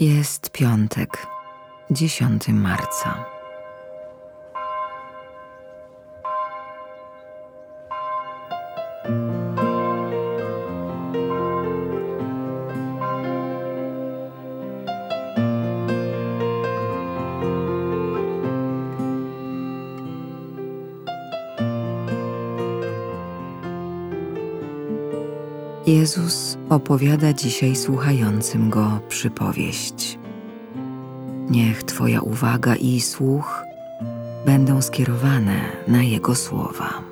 Jest piątek, 10 marca. Jezus opowiada dzisiaj słuchającym go przypowieść. Niech Twoja uwaga i słuch będą skierowane na Jego słowa.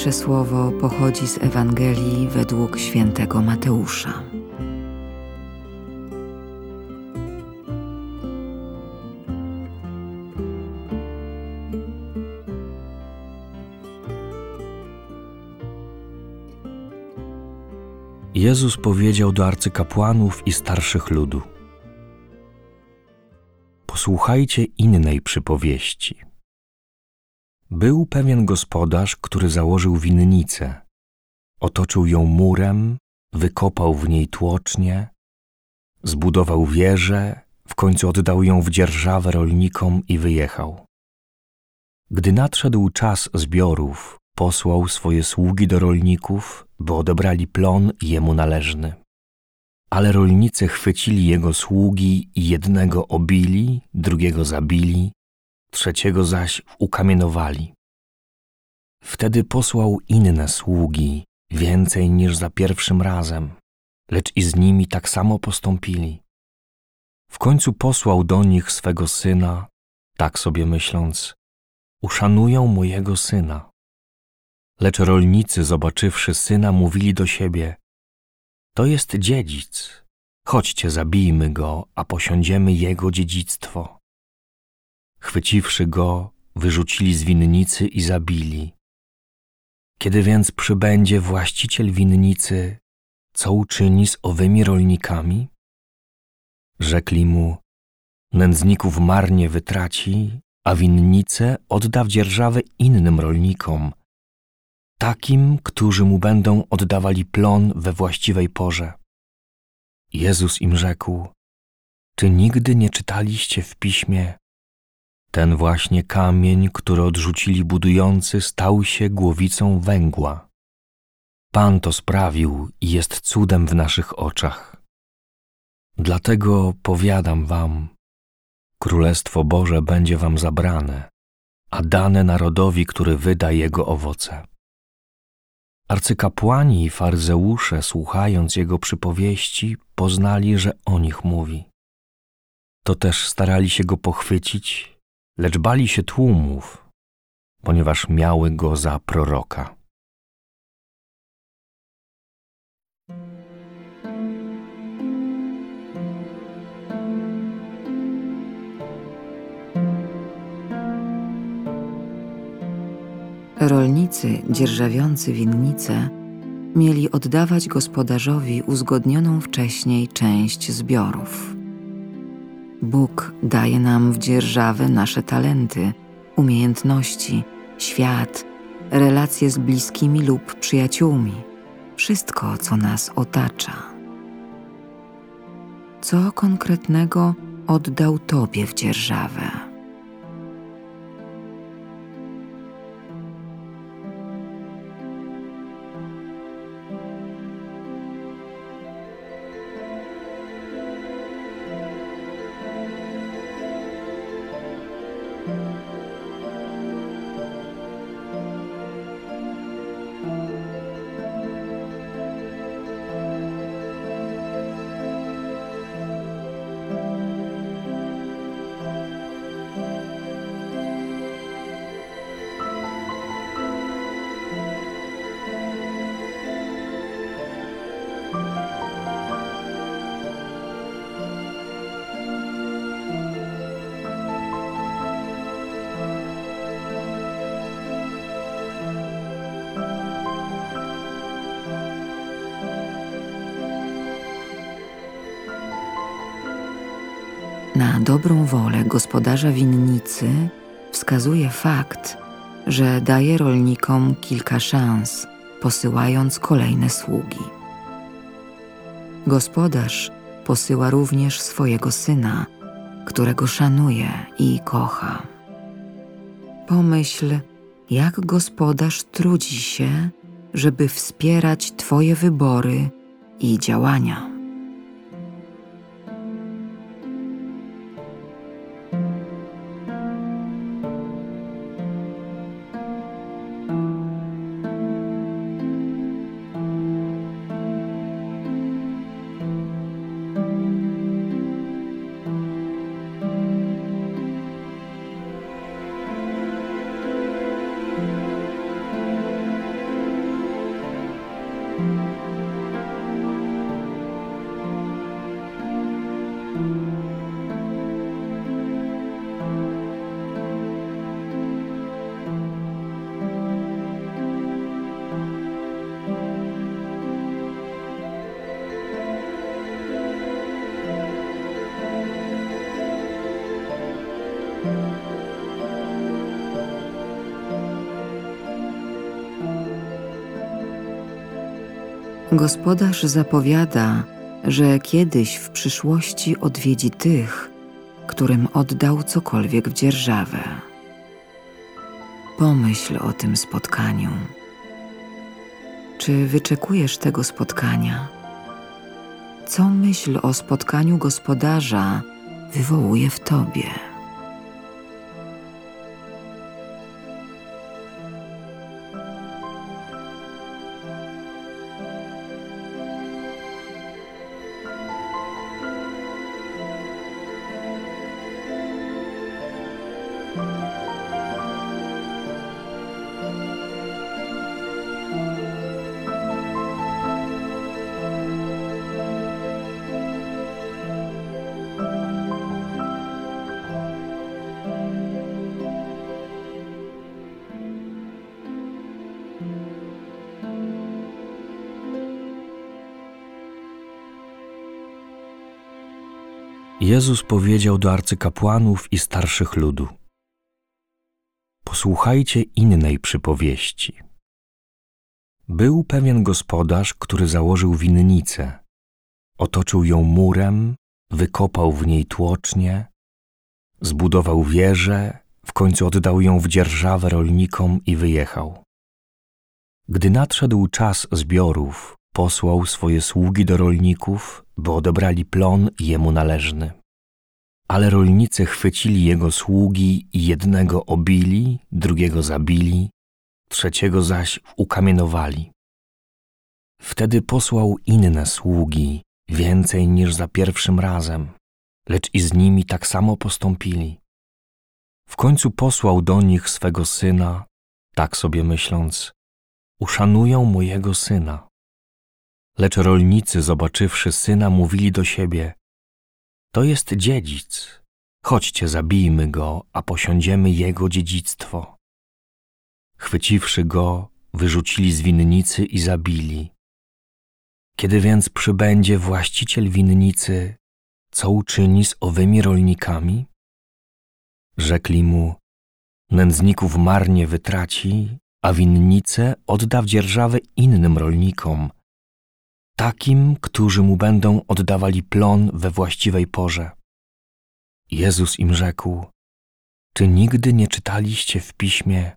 Dzisiejsze słowo pochodzi z Ewangelii według świętego Mateusza. Jezus powiedział do arcykapłanów i starszych ludu: Posłuchajcie innej przypowieści. Był pewien gospodarz, który założył winnicę. Otoczył ją murem, wykopał w niej tłocznie, zbudował wieżę, w końcu oddał ją w dzierżawę rolnikom i wyjechał. Gdy nadszedł czas zbiorów, posłał swoje sługi do rolników, by odebrali plon jemu należny. Ale rolnicy chwycili jego sługi i jednego obili, drugiego zabili, trzeciego zaś ukamienowali. Wtedy posłał inne sługi, więcej niż za pierwszym razem, lecz i z nimi tak samo postąpili. W końcu posłał do nich swego syna, tak sobie myśląc: Uszanują mojego syna. Lecz rolnicy, zobaczywszy syna, mówili do siebie: To jest dziedzic. Chodźcie, zabijmy go, a posiądziemy jego dziedzictwo. Chwyciwszy go, wyrzucili z winnicy i zabili. Kiedy więc przybędzie właściciel winnicy, co uczyni z owymi rolnikami? Rzekli mu: Nędzników marnie wytraci, a winnicę odda w dzierżawę innym rolnikom, takim, którzy mu będą oddawali plon we właściwej porze. Jezus im rzekł: Czy nigdy nie czytaliście w piśmie, ten właśnie kamień, który odrzucili budujący, stał się głowicą węgła. Pan to sprawił i jest cudem w naszych oczach. Dlatego powiadam wam, Królestwo Boże będzie wam zabrane, a dane narodowi, który wyda jego owoce. Arcykapłani i faryzeusze, słuchając jego przypowieści, poznali, że o nich mówi. To też starali się go pochwycić, lecz bali się tłumów, ponieważ miały go za proroka. Rolnicy dzierżawiący winnice mieli oddawać gospodarzowi uzgodnioną wcześniej część zbiorów. Bóg daje nam w dzierżawę nasze talenty, umiejętności, świat, relacje z bliskimi lub przyjaciółmi, wszystko, co nas otacza. Co konkretnego oddał Tobie w dzierżawę? Na dobrą wolę gospodarza winnicy wskazuje fakt, że daje rolnikom kilka szans, posyłając kolejne sługi. Gospodarz posyła również swojego syna, którego szanuje i kocha. Pomyśl, jak gospodarz trudzi się, żeby wspierać Twoje wybory i działania. Gospodarz zapowiada, że kiedyś w przyszłości odwiedzi tych, którym oddał cokolwiek w dzierżawę. Pomyśl o tym spotkaniu. Czy wyczekujesz tego spotkania? Co myśl o spotkaniu gospodarza wywołuje w tobie? Jezus powiedział do arcykapłanów i starszych ludu: Posłuchajcie innej przypowieści. Był pewien gospodarz, który założył winnicę. Otoczył ją murem, wykopał w niej tłocznie, zbudował wieżę, w końcu oddał ją w dzierżawę rolnikom i wyjechał. Gdy nadszedł czas zbiorów, posłał swoje sługi do rolników, by odebrali plon jemu należny. Ale rolnicy chwycili jego sługi i jednego obili, drugiego zabili, trzeciego zaś ukamienowali. Wtedy posłał inne sługi, więcej niż za pierwszym razem, lecz i z nimi tak samo postąpili. W końcu posłał do nich swego syna, tak sobie myśląc, uszanują mojego syna. Lecz rolnicy, zobaczywszy syna, mówili do siebie: To jest dziedzic. Chodźcie, zabijmy go, a posiądziemy jego dziedzictwo. Chwyciwszy go, wyrzucili z winnicy i zabili. Kiedy więc przybędzie właściciel winnicy, co uczyni z owymi rolnikami? Rzekli mu: Nędzników marnie wytraci, a winnice odda w dzierżawę innym rolnikom takim, którzy mu będą oddawali plon we właściwej porze. Jezus im rzekł: Czy nigdy nie czytaliście w piśmie?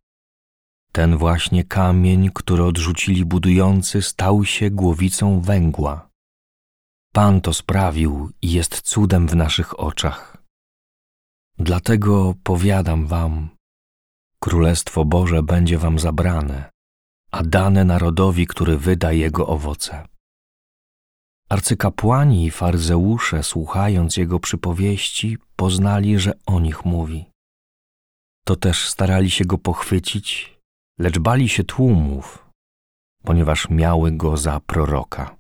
Ten właśnie kamień, który odrzucili budujący, stał się głowicą węgła. Pan to sprawił i jest cudem w naszych oczach. Dlatego powiadam wam, Królestwo Boże będzie wam zabrane, a dane narodowi, który wyda jego owoce. Arcykapłani i faryzeusze, słuchając jego przypowieści, poznali, że o nich mówi. To też starali się go pochwycić, lecz bali się tłumów, ponieważ miały go za proroka.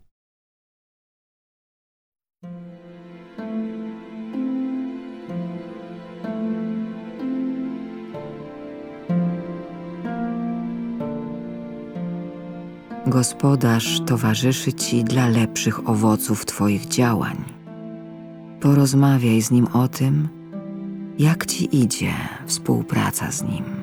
Gospodarz towarzyszy Ci dla lepszych owoców Twoich działań. Porozmawiaj z nim o tym, jak ci idzie współpraca z nim.